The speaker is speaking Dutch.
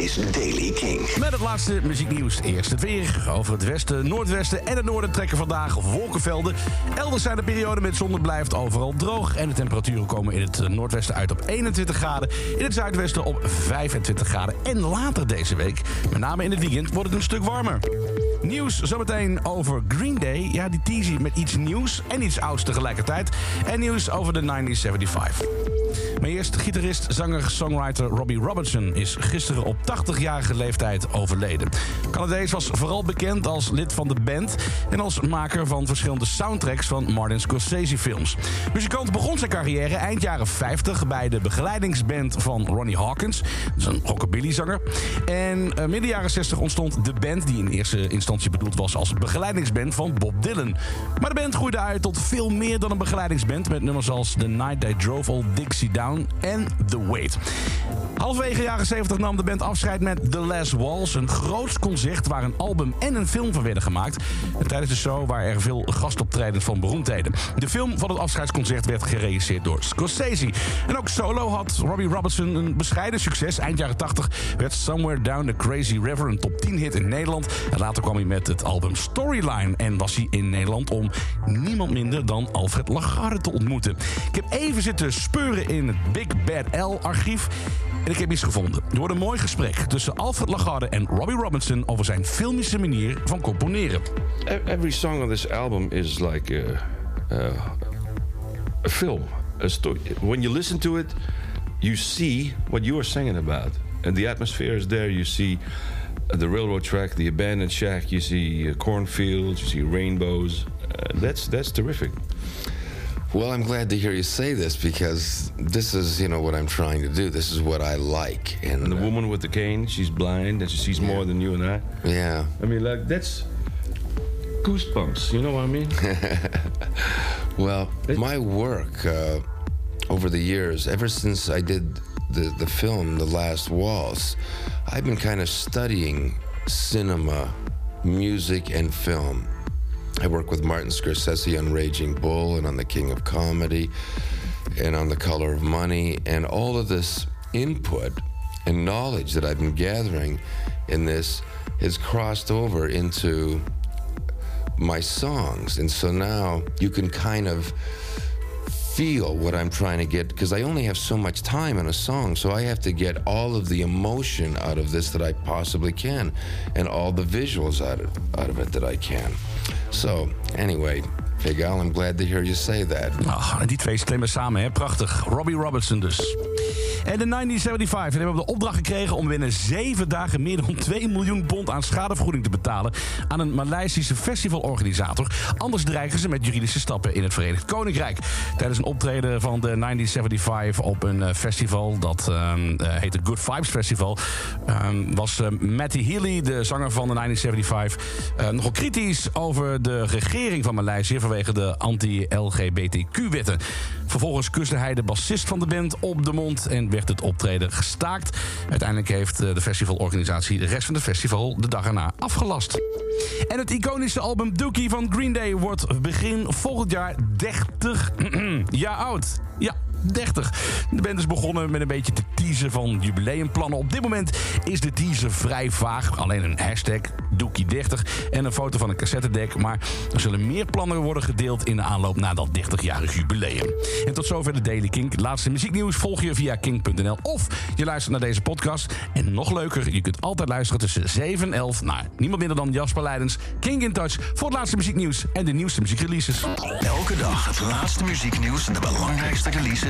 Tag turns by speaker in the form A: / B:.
A: is Daily King.
B: Met het laatste muzieknieuws. Eerst het weer. Over het westen, noordwesten en het noorden trekken vandaag wolkenvelden. Elders zijn de perioden met zon blijft overal droog. En de temperaturen komen in het noordwesten uit op 21 graden. In het zuidwesten op 25 graden. En later deze week, met name in het weekend, wordt het een stuk warmer. Nieuws zometeen over Green Day. Ja, die teasie met iets nieuws en iets ouds tegelijkertijd. En nieuws over de 1975. Maar eerst gitarist, zanger, songwriter Robbie Robertson is gisteren op 80-jarige leeftijd overleden. Canadees was vooral bekend als lid van de band en als maker van verschillende soundtracks van Martin Scorsese films. Muzikant begon zijn carrière eind jaren 50 bij de begeleidingsband van Ronnie Hawkins, dat is een rockabilly-zanger. En uh, midden jaren 60 ontstond de band die in eerste instantie bedoeld was als begeleidingsband van Bob Dylan. Maar de band groeide uit tot veel meer dan een begeleidingsband met nummers als The Night They Drove Old Dixie Down en The Wait. Halfwege jaren 70 nam de band afscheid met The Last Walls. Een groots concert waar een album en een film van werden gemaakt. En tijdens de show waren er veel gastoptredens van beroemdheden. De film van het afscheidsconcert werd geregisseerd door Scorsese. En ook solo had Robbie Robertson een bescheiden succes. Eind jaren 80 werd Somewhere Down the Crazy River een top 10 hit in Nederland. En later kwam hij met het album Storyline. En was hij in Nederland om niemand minder dan Alfred Lagarde te ontmoeten. Ik heb even zitten speuren in het Big Bad L-archief. En ik heb iets gevonden. Wordt een mooi gesprek tussen Alfred Lagarde en Robbie Robinson over zijn filmische manier van componeren.
C: Every song on this album is like a, a, a film, a story. When you listen to it, you see what you are singing about, and the atmosphere is there. You see the railroad track, the abandoned shack. You see cornfields. You see rainbows. Uh, that's that's terrific.
D: Well, I'm glad to hear you say this because this is, you know, what I'm trying to do. This is what I like.
C: And, and the uh, woman with the cane, she's blind and she sees yeah. more than you and I.
D: Yeah.
C: I mean, like, that's goosebumps. You know what I mean?
D: well, it, my work uh, over the years, ever since I did the, the film, The Last Waltz, I've been kind of studying cinema, music, and film. I work with Martin Scorsese on Raging Bull and on The King of Comedy and on The Color of Money. And all of this input and knowledge that I've been gathering in this has crossed over into my songs. And so now you can kind of feel what I'm trying to get because I only have so much time in a song. So I have to get all of the emotion out of this that I possibly can and all the visuals out of, out of it that I can. So, anyway, Big Al, I'm glad to hear you say that.
B: Oh, die twee stemmen samen, hè? Prachtig. Robbie Robertson dus. En de 1975 hebben we de opdracht gekregen om binnen zeven dagen meer dan 2 miljoen pond aan schadevergoeding te betalen aan een Maleisische festivalorganisator. Anders dreigen ze met juridische stappen in het Verenigd Koninkrijk. Tijdens een optreden van de 1975 op een eh, festival, dat uh, heet het Good Vibes Festival, uh, was uh, Matty Healy, de zanger van de 1975, nogal kritisch over de regering van Maleisië vanwege de anti-LGBTQ-wetten. Vervolgens kuste hij de bassist van de band op de mond en werd het optreden gestaakt. Uiteindelijk heeft eh, de festivalorganisatie de rest van het festival de dag erna afgelast. En het iconische album Dookie van Green Day wordt begin volgend jaar 30 jaar oud. Ja, 30. De band is begonnen met een beetje te teasen van jubileumplannen. Op dit moment is de teaser vrij vaag. Alleen een hashtag, Dookie30 en een foto van een cassettedek. Maar er zullen meer plannen worden gedeeld in de aanloop naar dat 30-jarig jubileum. En tot zover de Daily Kink. Laatste muzieknieuws volg je via kink.nl of je luistert naar deze podcast. En nog leuker, je kunt altijd luisteren tussen 7 en 11 naar niemand minder dan Jasper Leidens, King in Touch, voor het laatste muzieknieuws en de nieuwste muziekreleases.
A: Elke dag het laatste muzieknieuws en de belangrijkste releases